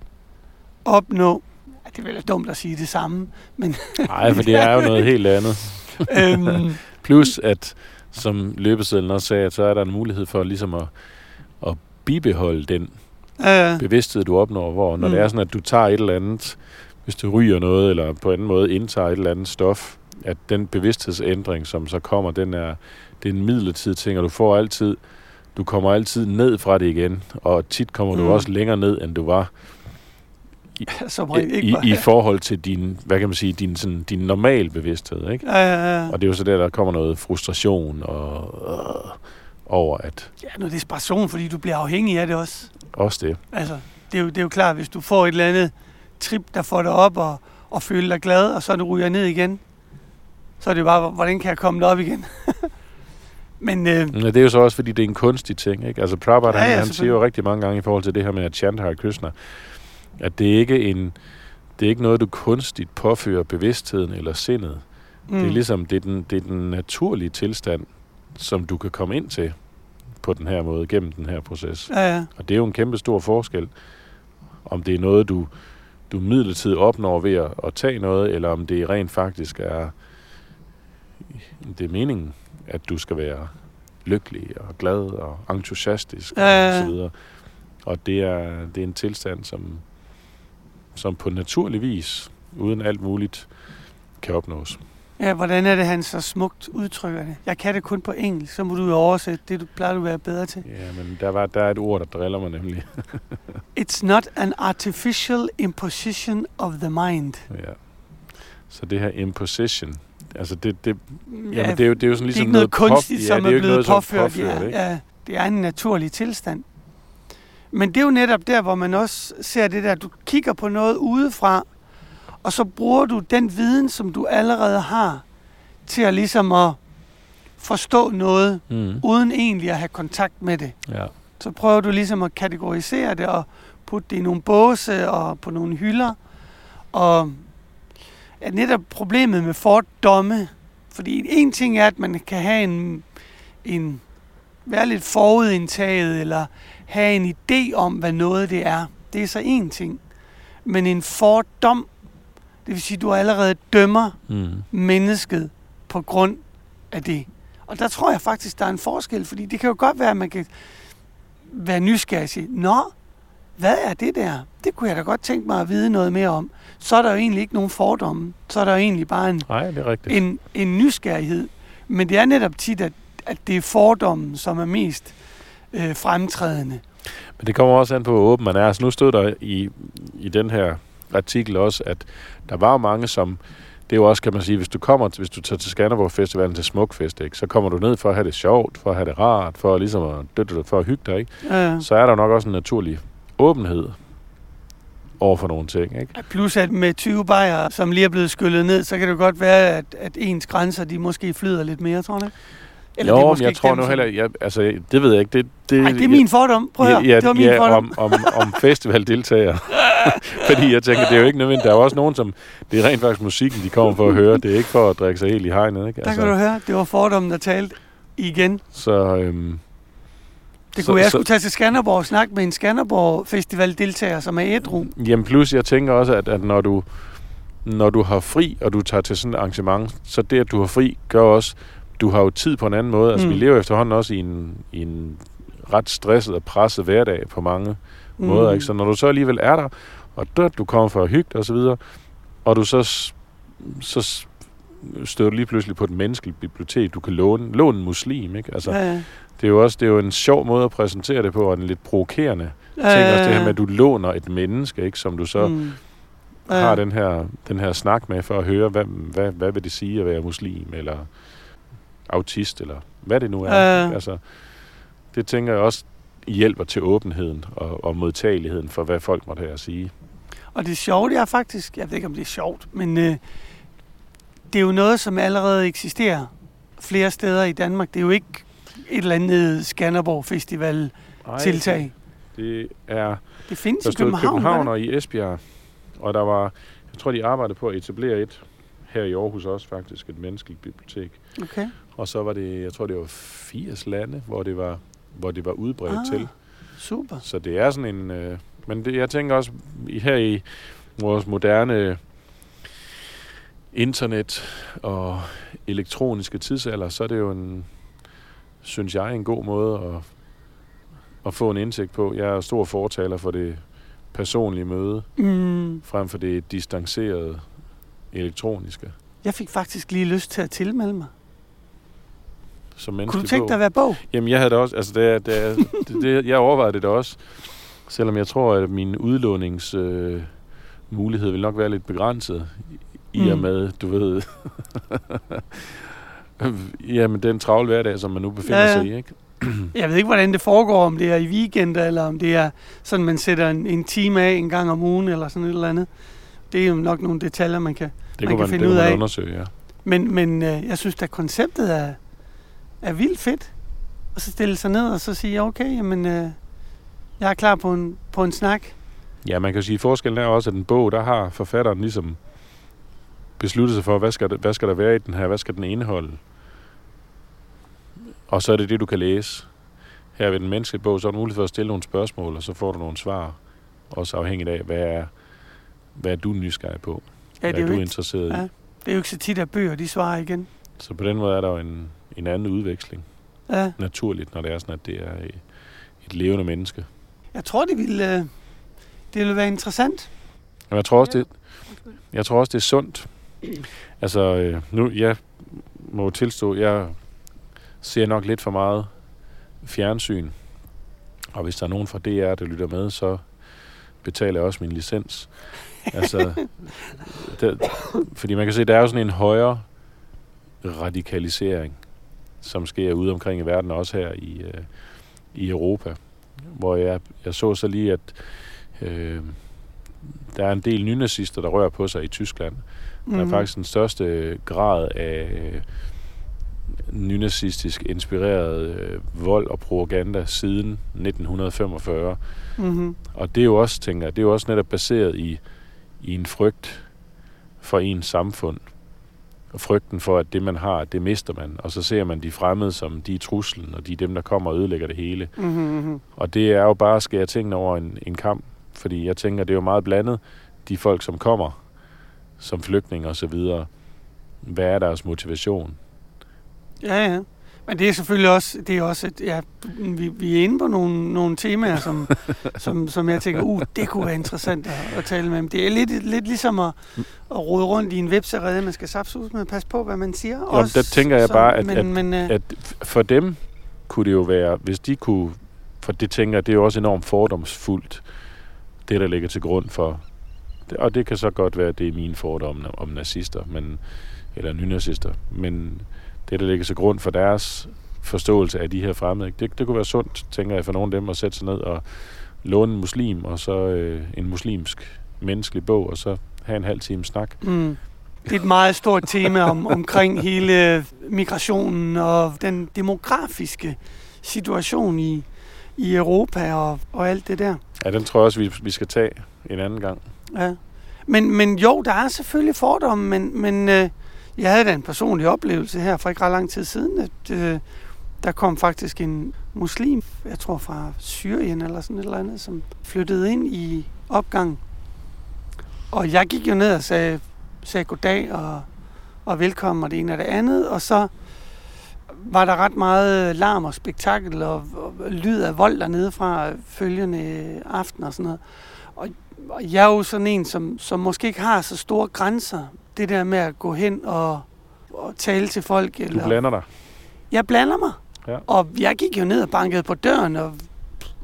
opnå, ja, det er vel dumt at sige det samme, men... Nej, for det er jo noget helt andet. øhm, Plus at, som løbesedlen også sagde, at så er der en mulighed for ligesom at, at bibeholde den ja, ja. bevidsthed, du opnår, hvor når mm. det er sådan, at du tager et eller andet, hvis du ryger noget, eller på anden måde indtager et eller andet stof, at den bevidsthedsændring, som så kommer, den er, det er en midlertidig ting, og du får altid, du kommer altid ned fra det igen, og tit kommer mm. du også længere ned, end du var i, Som ikke i, i forhold til din, hvad kan man sige, din, sådan, din normal bevidsthed, ikke? Ja, ja, ja. Og det er jo så der, der kommer noget frustration og øh, over at... Ja, noget desperation, fordi du bliver afhængig af det også. Også det. Altså, det er jo, det er jo klart, hvis du får et eller andet trip, der får dig op og, og føler dig glad, og så du ryger ned igen, så er det bare, hvordan kan jeg komme op igen? Men, øh, ja, det er jo så også, fordi det er en kunstig ting. Ikke? Altså Prabhupada, ja, ja, han, han siger jo rigtig mange gange i forhold til det her med at chant Hare Krishna, at det ikke en, det er ikke noget, du kunstigt påfører bevidstheden eller sindet. Mm. Det er ligesom, det er, den, det er den naturlige tilstand, som du kan komme ind til på den her måde, gennem den her proces. Ja, ja. Og det er jo en kæmpe stor forskel, om det er noget, du, du midlertidigt opnår ved at, at tage noget, eller om det rent faktisk er, det er meningen, at du skal være lykkelig og glad og entusiastisk ja, ja. og så videre. Og det er, det er en tilstand, som, som på naturlig vis, uden alt muligt, kan opnås. Ja, hvordan er det, han så smukt udtrykker det? Jeg kan det kun på engelsk, så må du jo oversætte det, du plejer du at være bedre til. Ja, men der, var, der er et ord, der driller mig nemlig. It's not an artificial imposition of the mind. Ja. Så det her imposition, altså det, det, ja, jamen det, er, jo, det er jo sådan ligesom det er noget, noget kunstigt, ja, som er, er blevet noget, påført. påført ja, ikke? ja, det er en naturlig tilstand. Men det er jo netop der, hvor man også ser det der, du kigger på noget udefra, og så bruger du den viden, som du allerede har, til at ligesom at forstå noget, mm. uden egentlig at have kontakt med det. Ja. Så prøver du ligesom at kategorisere det og putte det i nogle båse og på nogle hylder. Og er netop problemet med fordomme, fordi en ting er, at man kan have en, en være lidt forudindtaget, eller have en idé om, hvad noget det er. Det er så en ting. Men en fordom, det vil sige, at du allerede dømmer mm. mennesket på grund af det. Og der tror jeg faktisk, der er en forskel, fordi det kan jo godt være, at man kan være nysgerrig og sige, Nå, hvad er det der? Det kunne jeg da godt tænke mig at vide noget mere om. Så er der jo egentlig ikke nogen fordomme. Så er der jo egentlig bare en, Nej, det er en, en nysgerrighed. Men det er netop tit, at, at det er fordommen, som er mest øh, fremtrædende. Men det kommer også an på, hvor åben man er. Altså nu stod der i, i den her artikel også, at der var mange, som det er jo også, kan man sige, hvis du kommer, hvis du tager til Skanderborg Festivalen til Smukfest, ikke, så kommer du ned for at have det sjovt, for at have det rart, for at, ligesom at, for at hygge dig, ikke? Ja. så er der nok også en naturlig åbenhed over for nogle ting. Ikke? Plus at med 20 bajer, som lige er blevet skyllet ned, så kan det godt være, at, at ens grænser, de måske flyder lidt mere, tror ikke? Eller jo, det er måske jeg tror nu heller, jeg, altså, det ved jeg ikke. Det, det, Ej, det er min fordom. Prøv at ja, ja, det var min ja, fordom. om, om, om festivaldeltagere. Fordi jeg tænker, det er jo ikke nødvendigt. Der er jo også nogen, som... Det er rent faktisk musikken, de kommer for at høre. Det er ikke for at drikke sig helt i hegnet. Ikke? Der kan du høre, det var fordommen, der talte igen. Så... Øhm, det kunne så, jeg skulle tage til Skanderborg og snakke med en Skanderborg Festival deltager, som er ædru. Jamen plus, jeg tænker også, at, at når du når du har fri, og du tager til sådan et arrangement, så det, at du har fri, gør også, du har jo tid på en anden måde. Altså, mm. vi lever efterhånden også i en, i en ret stresset og presset hverdag på mange mm. måder. Ikke? Så når du så alligevel er der, og der, du kommer for at hygge dig og så videre, og du så, så støder du lige pludselig på et menneskeligt bibliotek, du kan låne, låne en muslim, ikke? Altså, ja, ja. Det er jo også det er jo en sjov måde at præsentere det på, og en lidt provokerende ja, ting. Også det her med, at du låner et menneske, ikke, som du så mm. ja. har den her, den her snak med, for at høre, hvad, hvad, hvad vil det sige at være muslim, eller autist, eller hvad det nu er. Ja. Altså, det tænker jeg også hjælper til åbenheden og, og modtageligheden for, hvad folk måtte have at sige. Og det sjove, det er faktisk, jeg ved ikke, om det er sjovt, men øh, det er jo noget, som allerede eksisterer flere steder i Danmark. Det er jo ikke et eller andet Skanderborg Festival tiltag. Det er... Det findes der i København, København og i Esbjerg. Og der var... Jeg tror, de arbejdede på at etablere et her i Aarhus også faktisk, et menneskeligt bibliotek. Okay. Og så var det, jeg tror, det var 80 lande, hvor det var, hvor det var udbredt ah, til. Super. Så det er sådan en... Øh, men det, jeg tænker også, her i vores moderne internet og elektroniske tidsalder, så er det jo en, synes jeg, en god måde at, at få en indsigt på. Jeg er stor fortaler for det personlige møde, mm. frem for det distancerede elektroniske. Jeg fik faktisk lige lyst til at tilmelde mig. Som Kunne du tænke dig at være bog? Jamen, jeg havde det også. Altså, det, det, det, det, jeg overvejede det også. Selvom jeg tror, at min udlåningsmulighed øh, mulighed vil nok være lidt begrænset. I mm. og med, du ved... jamen, den travle hverdag, som man nu befinder ja, sig i, ikke? jeg ved ikke, hvordan det foregår, om det er i weekender, eller om det er sådan, man sætter en, en time af en gang om ugen, eller sådan et eller andet. Det er jo nok nogle detaljer, man kan, det man kan man, finde det ud af. undersøge, ja. Men, men øh, jeg synes, at konceptet er, er vildt fedt. Og så stille sig ned og så sige, okay, jamen, øh, jeg er klar på en, på en snak. Ja, man kan sige, at forskellen er også, at en bog, der har forfatteren ligesom besluttet sig for, hvad skal, hvad skal der være i den her, hvad skal den indeholde. Og så er det det, du kan læse. Her ved den menneskelige bog, så er du mulighed for at stille nogle spørgsmål, og så får du nogle svar. Også afhængigt af, hvad er, hvad er du nysgerrig på? Ja, det hvad er, er du ikke, interesseret ja, i? Det er jo ikke så tit, at bøger de svarer igen. Så på den måde er der jo en, en anden udveksling. Ja. Naturligt, når det er sådan, at det er et levende menneske. Jeg tror, det ville, øh, det ville være interessant. Jeg tror også, det, jeg tror også, det er sundt. Altså, øh, nu, jeg må tilstå, jeg ser nok lidt for meget fjernsyn. Og hvis der er nogen fra DR, der lytter med, så betaler jeg også min licens. altså, det, fordi man kan se, der er jo sådan en højere radikalisering, som sker ude omkring i verden, også her i, øh, i Europa. Hvor jeg, jeg så så lige, at øh, der er en del nynazister, der rører på sig i Tyskland. Mm. Der er mhm. faktisk den største grad af øh, nynazistisk inspireret øh, vold og propaganda siden 1945. Mm-hmm. Og det er jo også, tænker jeg, det er jo også netop baseret i, i en frygt for ens samfund. Frygten for, at det man har, det mister man. Og så ser man de fremmede som de er truslen, og de er dem, der kommer og ødelægger det hele. Mm-hmm. Og det er jo bare at skære tingene over en, en kamp. Fordi jeg tænker, det er jo meget blandet, de folk, som kommer som flygtninge og så videre. Hvad er deres motivation? Ja, ja. Men det er selvfølgelig også, det er også et, ja, vi, vi er inde på nogle, nogle temaer, som, som, som jeg tænker, uh, det kunne være interessant at, at tale med. Det er lidt, lidt ligesom at, at rode rundt i en webserede, man skal ud med passe på, hvad man siger. Jo, også, der tænker jeg så, bare, at, men, at, men, uh, at for dem kunne det jo være, hvis de kunne, for det tænker jeg, det er jo også enormt fordomsfuldt, det der ligger til grund for Og det kan så godt være, at det er mine fordomme om nazister, men, eller nynazister. Men det, der ligger til grund for deres forståelse af de her fremmede, det, det kunne være sundt, tænker jeg, for nogle af dem at sætte sig ned og låne en muslim, og så øh, en muslimsk menneskelig bog, og så have en halv time snak. Mm. Det er et meget stort tema om, omkring hele migrationen og den demografiske situation i, i Europa og, og alt det der. Ja, den tror jeg også, vi, vi skal tage en anden gang. Ja. Men, men jo, der er selvfølgelig fordomme, men, men øh, jeg havde da en personlig oplevelse her for ikke ret lang tid siden, at øh, der kom faktisk en muslim, jeg tror fra Syrien eller sådan et eller andet, som flyttede ind i opgangen. Og jeg gik jo ned og sagde, sagde goddag og, og velkommen og det ene og det andet, og så var der ret meget larm og spektakel og, og lyd af vold dernede fra følgende aften og sådan noget. Og, og jeg er jo sådan en, som, som måske ikke har så store grænser. Det der med at gå hen og, og tale til folk. Du Eller, blander dig. jeg blander mig. Ja. Og jeg gik jo ned og bankede på døren og,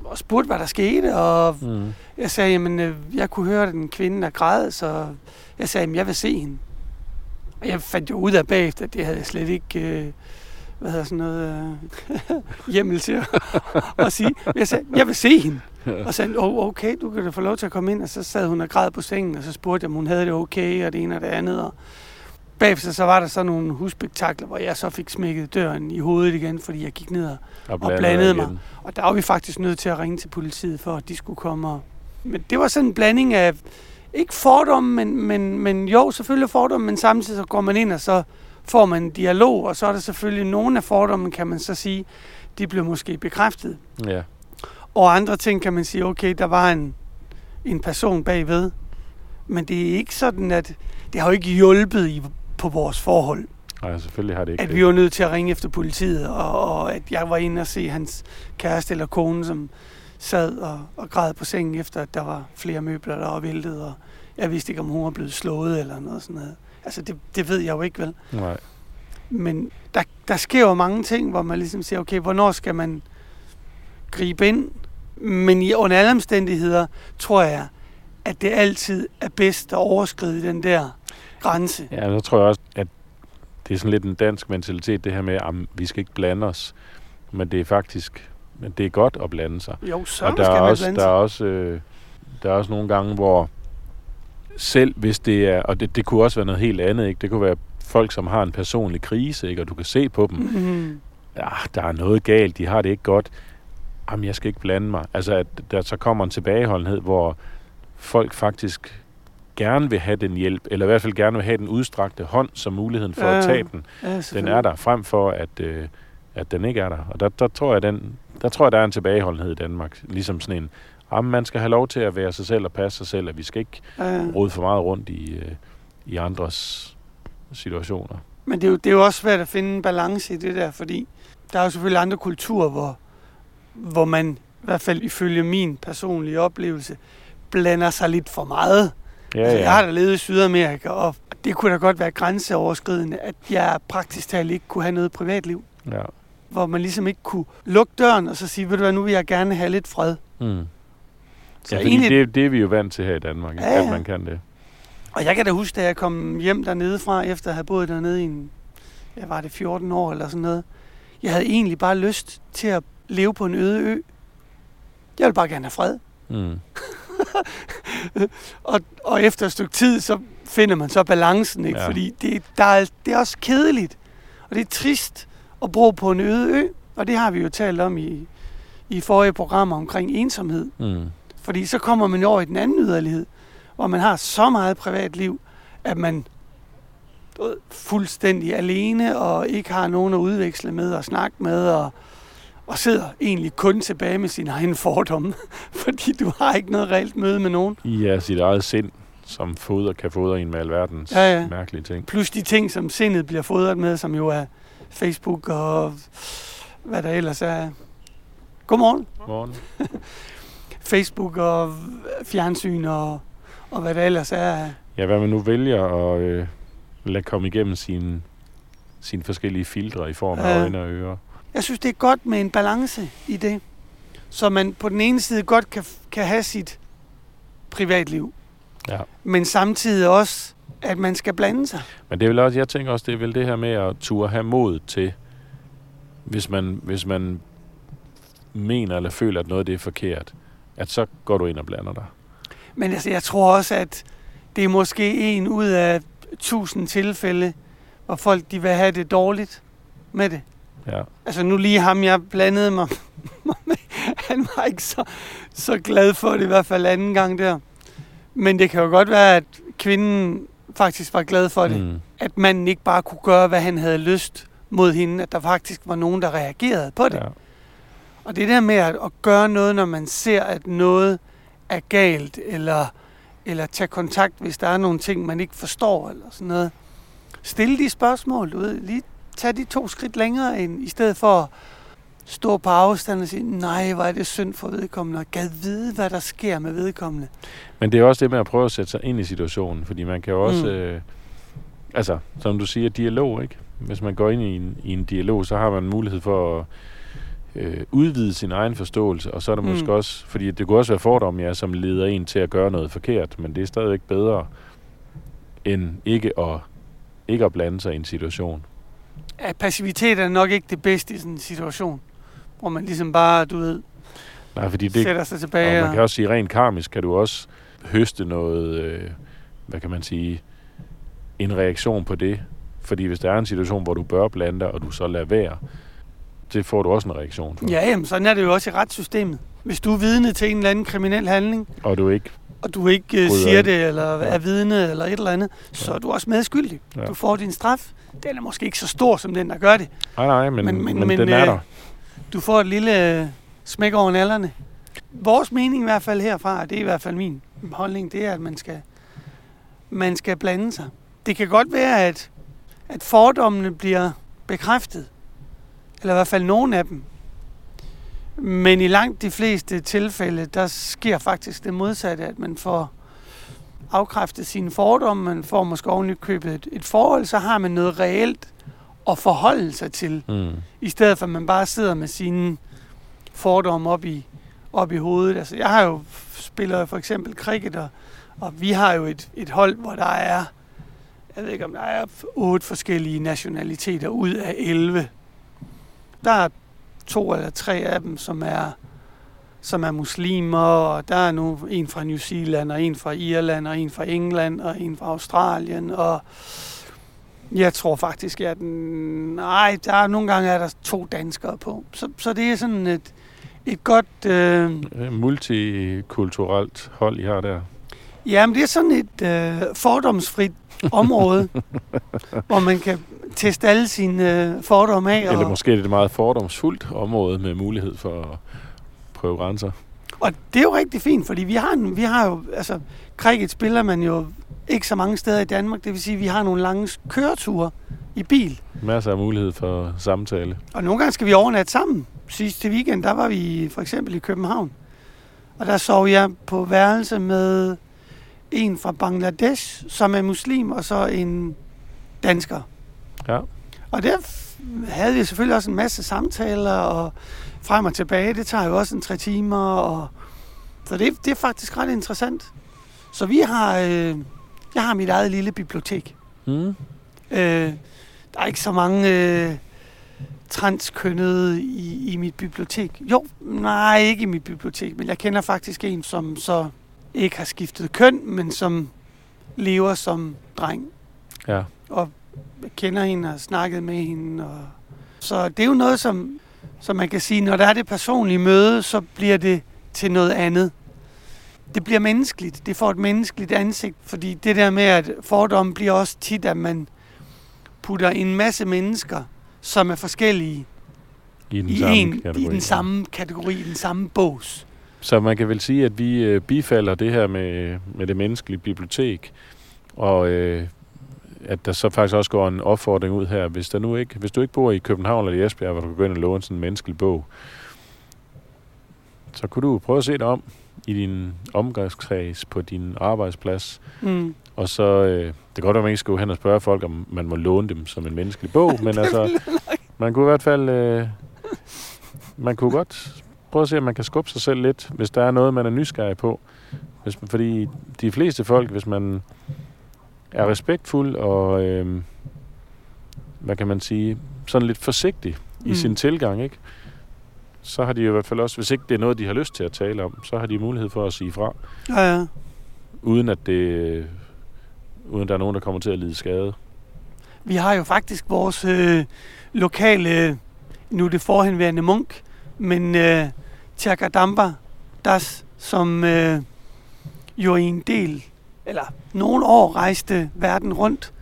og spurgte, hvad der skete. Og Mm. jeg sagde, jamen, øh, jeg kunne høre den kvinde, der græd, så jeg sagde, jamen, jeg vil se hende. Og jeg fandt jo ud af bagefter, at det havde jeg slet ikke, øh, hvad hedder sådan noget, øh, hjemmel til at, at sige. Jeg sagde, jeg vil se hende. Og så sagde oh, okay, du kan da få lov til at komme ind. Og så sad hun og græd på sengen, og så spurgte jeg, om hun havde det okay, og det ene og det andet. Og bagefter så var der så nogle husspektakler, hvor jeg så fik smækket døren i hovedet igen, fordi jeg gik ned og Og, Og blandede mig. og der var vi faktisk nødt til at ringe til politiet, for at de skulle komme. Og... Men det var sådan en blanding af, ikke fordomme, men, men, men jo, selvfølgelig fordomme, men samtidig så går man ind, og så får man en dialog, og så er der selvfølgelig nogle af fordommene, kan man så sige, de blev måske bekræftet. Ja. Og andre ting kan man sige, okay, der var en, en person bagved. Men det er ikke sådan, at det har jo ikke hjulpet i, på vores forhold. Nej, selvfølgelig har det ikke At vi var nødt til at ringe efter politiet, og, og at jeg var inde og se hans kæreste eller kone, som sad og, og græd på sengen, efter at der var flere møbler, der var væltet, og jeg vidste ikke, om hun var blevet slået eller noget sådan noget. Altså, det, det ved jeg jo ikke, vel? Nej. Men der, der sker jo mange ting, hvor man ligesom siger, okay, hvornår skal man gribe ind? Men i under alle omstændigheder tror jeg, at det altid er bedst at overskride den der grænse. Ja, så tror jeg også, at det er sådan lidt en dansk mentalitet, det her med, at vi skal ikke blande os. Men det er faktisk, men det er godt at blande sig. Jo, så og der skal er, man også, blande der, er sig. også, øh, der er også nogle gange, hvor selv hvis det er, og det, det kunne også være noget helt andet, ikke? det kunne være folk, som har en personlig krise, ikke? og du kan se på dem, Mm. ja, der er noget galt, de har det ikke godt. Jamen, jeg skal ikke blande mig. Altså, at der så kommer en tilbageholdenhed, hvor folk faktisk gerne vil have den hjælp, eller i hvert fald gerne vil have den udstrakte hånd som muligheden for Ja, at tage den. Ja, Den er der, frem for at, øh, at den ikke er der. Og der, der, tror jeg, den, der tror jeg, der er en tilbageholdenhed i Danmark. Ligesom sådan en, jamen, man skal have lov til at være sig selv og passe sig selv, at vi skal ikke Ja. rode for meget rundt i, øh, i andres situationer. Men det er, jo, det er jo også svært at finde en balance i det der, fordi der er jo selvfølgelig andre kulturer, hvor, hvor man, i hvert fald ifølge min personlige oplevelse, blander sig lidt for meget. Ja, Altså, jeg har ja. da levet i Sydamerika, og det kunne da godt være grænseoverskridende, at jeg praktisk talt ikke kunne have noget privatliv. ja. Hvor man ligesom ikke kunne lukke døren og så sige, ved du hvad, nu vil jeg gerne have lidt fred. Mm. Så Ja, egentlig, det, det er vi jo vant til her i Danmark, ikke? Ja, ja. at man kan det. Og jeg kan da huske, da jeg kom hjem dernede fra, efter at have boet dernede i en, jeg var det 14 år eller sådan noget. Jeg havde egentlig bare lyst til at leve på en øde ø. Jeg ville bare gerne have fred. Mm. Og, og efter et stykke tid, så finder man så balancen, ikke? Ja. Fordi det, der er, det er også kedeligt. Og det er trist at bo på en øde ø. Og det har vi jo talt om i, i forrige programmer omkring ensomhed. Mm. Fordi så kommer man jo over i den anden yderlighed, hvor man har så meget privatliv, at man ved, fuldstændig alene og ikke har nogen at udveksle med og snakke med og, og sidder egentlig kun tilbage med sine egne fordomme, fordi du har ikke noget reelt møde med nogen. Er sit eget sind, som foder, kan fodre en med alverdens Ja, ja. mærkelige ting. Plus de ting, som sindet bliver fodret med, som jo er Facebook og hvad der ellers er. Godmorgen. Morgen. Facebook og fjernsyn og, og hvad der ellers er. Ja, hvad man nu vælger at øh, lade komme igennem sine, sine forskellige filtre i form af Ja. øjne og ører. Jeg synes, det er godt med en balance i det. Så man på den ene side godt kan, kan have sit privatliv. Ja. Men samtidig også, at man skal blande sig. Men det er vel også, jeg tænker også, det er vel det her med at turde have mod til, hvis man, hvis man mener eller føler, at noget det er forkert, at så går du ind og blander dig. Men altså, jeg tror også, at det er måske en ud af tusind tilfælde, hvor folk de vil have det dårligt med det. Ja. Altså nu lige ham, jeg blandede mig med, han var ikke så, så glad for det, i hvert fald anden gang der. Men det kan jo godt være, at kvinden faktisk var glad for det. Mm. At manden ikke bare kunne gøre, hvad han havde lyst mod hende. At der faktisk var nogen, der reagerede på det. Ja. Og det der med at, at gøre noget, når man ser, at noget er galt, eller, eller tage kontakt, hvis der er nogle ting, man ikke forstår, eller sådan noget. Stille de spørgsmål, du ved. Lige tage de to skridt længere, end, i stedet for at stå på afstand og sige, nej, hvor er det synd for vedkommende, og gad vide, hvad der sker med vedkommende. Men det er også det med at prøve at sætte sig ind i situationen, fordi man kan jo også, Mm. øh, altså som du siger, dialog, ikke? Hvis man går ind i en, i en dialog, så har man mulighed for at øh, udvide sin egen forståelse, og så er der Mm. måske også, fordi det kunne også være fordomme, ja, som leder en til at gøre noget forkert, men det er stadigvæk bedre, end ikke at, ikke at blande sig i en situation. At passivitet er nok ikke det bedste i sådan en situation, hvor man ligesom bare, du ved, Nej, fordi det, det, sætter sig og tilbage. man kan også sige, rent karmisk kan du også høste noget, øh, hvad kan man sige, en reaktion på det. Fordi hvis der er en situation, hvor du bør blande dig, og du så lader være, det får du også en reaktion for. Ja, jamen, sådan er det jo også i retssystemet. Hvis du er vidne til en eller anden kriminel handling, Og du ikke, og du ikke øh, siger ind. det, eller Ja. er vidne, eller et eller andet, så Ja. er du også medskyldig. Ja. Du får din straf. Den er måske ikke så stor som den, der gør det. nej nej, men, Men- men, men- men, den er øh, der. Du får et lille øh, smæk over nallerne. Vores mening i hvert fald herfra, og det er i hvert fald min holdning, det er, at man skal, man skal blande sig. Det kan godt være, at, at fordommene bliver bekræftet. Eller i hvert fald nogle af dem. Men i langt de fleste tilfælde, der sker faktisk det modsatte, at man får afkræftet sine fordomme, man får måske oven købet et, et forhold, så har man noget reelt at forholde sig til Mm. i stedet for at man bare sidder med sine fordomme op i, op i hovedet. Altså, jeg har jo spiller for eksempel cricket, og, og vi har jo et, et hold, hvor der er, jeg ved ikke om der er otte forskellige nationaliteter ud af 11. Der er to eller tre af dem, som er som er muslimer, og der er nu en fra New Zealand, og en fra Irland, og en fra England, og en fra Australien, og jeg tror faktisk, at den, nej, der er nogle gange er der to danskere på. Så, så det er sådan et, et godt, øh, Øh, Multikulturelt hold, I har der. jamen det er sådan et øh, fordomsfrit område, hvor man kan teste alle sine øh, fordomme af. Eller Og, måske er det et meget fordomsfuldt område med mulighed for at prøve grænser. og det er jo rigtig fint, fordi vi har, en, vi har jo, altså, cricket spiller man jo ikke så mange steder i Danmark. Det vil sige, at vi har nogle lange køreture i bil. Masser af mulighed for samtale. Og nogle gange skal vi overnatte sammen. Sidste weekend, der var vi for eksempel i København. Og der sov jeg på værelse med en fra Bangladesh, som er muslim, og så en dansker. Ja. Og der havde vi selvfølgelig også en masse samtaler, og frem og tilbage, det tager jo også en tre timer. Og så det, det er faktisk ret interessant. Så vi har, øh, jeg har mit eget lille bibliotek. Mm. Øh, der er ikke så mange øh, transkønnede i, i mit bibliotek. Jo, nej, ikke i mit bibliotek, men jeg kender faktisk en, som så ikke har skiftet køn, men som lever som dreng. Ja. Og kender hende og snakket med hende. Og... Så det er jo noget, som, som man kan sige, når der er det personlige møde, så bliver det til noget andet. Det bliver menneskeligt. Det får et menneskeligt ansigt, fordi det der med, at fordomme bliver også tit, at man putter en masse mennesker, som er forskellige, I den i, samme en, kategori. i den samme kategori, i den samme bås. Så man kan vel sige, at vi øh, bifalder det her med, med det menneskelige bibliotek, og øh, at der så faktisk også går en opfordring ud her, hvis, der nu ikke, hvis du ikke bor i København eller i Esbjerg, hvor du kan gå ind og låne sådan en menneskelig bog, så kunne du prøve at se dig om i din omgangskreds på din arbejdsplads, Mm. og så, øh, det kan godt være, at man ikke skal gå hen og spørge folk, om man må låne dem som en menneskelig bog, men altså, man kunne i hvert fald, øh, man kunne godt prøve at se, om man kan skubbe sig selv lidt, hvis der er noget, man er nysgerrig på. Hvis, fordi de fleste folk, hvis man er respektfuld og, øh, hvad kan man sige, sådan lidt forsigtig i Mm. sin tilgang, ikke? så har de i hvert fald også, hvis ikke det er noget, de har lyst til at tale om, så har de mulighed for at sige fra, Ja, ja. uden at det, uden der er nogen, der kommer til at lide skade. Vi har jo faktisk vores øh, lokale, nu er det forhenværende munk, men øh, Tjakadamba Das, som øh, jo i en del, eller nogle år rejste verden rundt,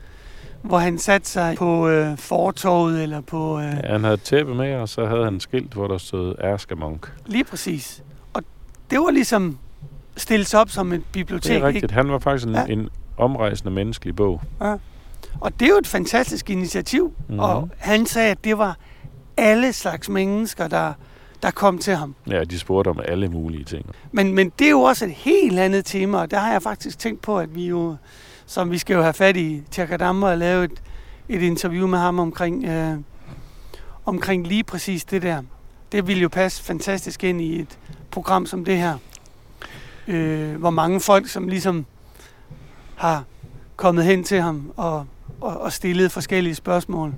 hvor han satte sig på øh, fortorvet eller på... Øh, Ja, han havde tæppe med, og så havde han et skilt, hvor der stod Ærske Monk. Lige præcis. Og det var ligesom stillet sig op som et bibliotek. Det er rigtigt. Ikke? Han var faktisk en, Ja. ja. en omrejsende menneskelig bog. Og det er jo et fantastisk initiativ. Mhm. Mm-hmm. Og han sagde, at det var alle slags mennesker, der, der kom til ham. Ja, de spurgte om alle mulige ting. Men, men det er jo også et helt andet tema, og der har jeg faktisk tænkt på, at vi jo, som vi skal jo have fat i Tjakadamba og lave et, et interview med ham omkring, øh, omkring lige præcis det der. Det ville jo passe fantastisk ind i et program som det her. Øh, hvor mange folk, som ligesom har kommet hen til ham og, og, og stillet forskellige spørgsmål.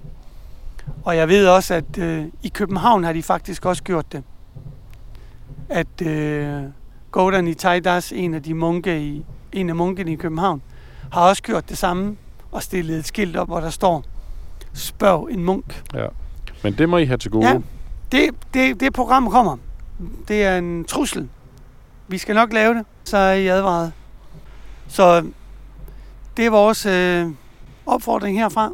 Og jeg ved også, at øh, i København har de faktisk også gjort det at øh, Gordon i Taidas, en af de munke i, en af munkene i København, har også gjort det samme og stillet et skilt op, hvor der står, spørg en munk. Ja. Men det må I have til gode. Ja. Det, det, det program kommer. Det er en trussel. Vi skal nok lave det, så er I advaret. Så det er vores øh, opfordring herfra.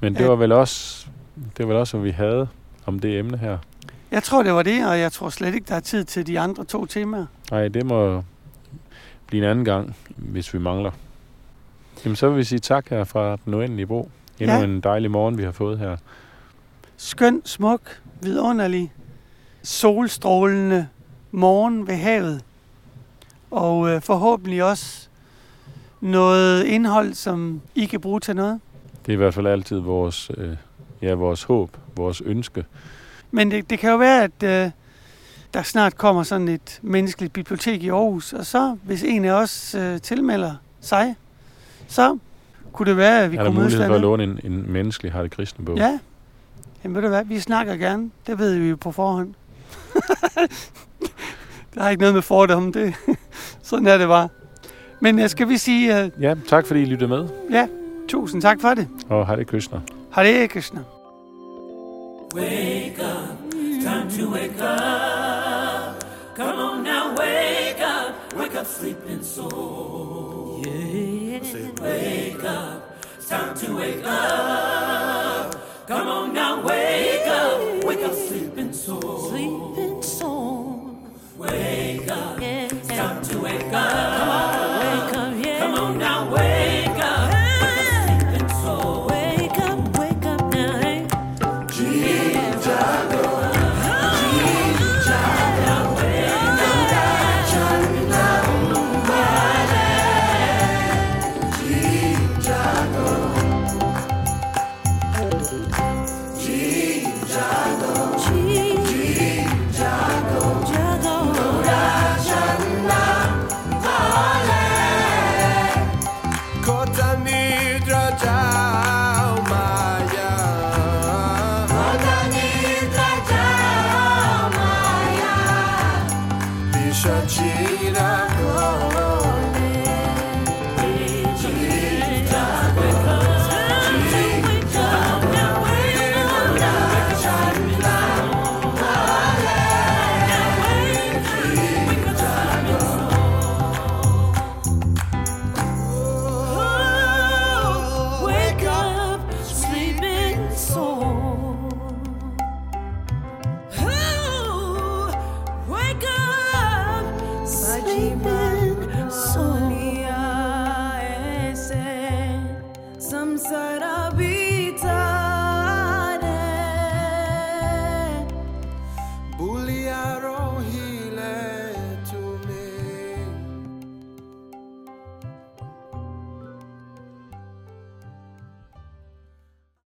Men det var vel også, det var også, hvad vi havde om det emne her. Jeg tror, det var det, og jeg tror slet ikke, der er tid til de andre to temaer. Nej, det må blive en anden gang, hvis vi mangler. Jamen, så vil vi sige tak her fra den uendelige bro. Endnu ja. en dejlig morgen, vi har fået her. skøn, smuk, vidunderlig, solstrålende morgen ved havet. Og øh, forhåbentlig også noget indhold, som I kan bruge til noget. Det er i hvert fald altid vores, øh, ja, vores håb, vores ønske. Men det, det kan jo være, at øh, der snart kommer sådan et menneskeligt bibliotek i Aarhus, og så, hvis en af os øh, tilmelder sig, så kunne det være, at vi er der kunne mødes mulighed for at låne en, en menneskelig Harald Kristne bog? Ja. Jamen ved du hvad, vi snakker gerne. Det ved vi jo på forhånd. der er ikke noget med fordomme, det. Sådan er det bare. Men øh, skal vi sige uh, ja, tak fordi I lyttede med, ja, tusind tak for det. og Hare Krishna. Hare Krishna. Wake up, time to wake up. Come on now, wake up, wake up, sleeping soul. Wake up, time to wake up. Come on now, wake up, wake up, sleeping soul.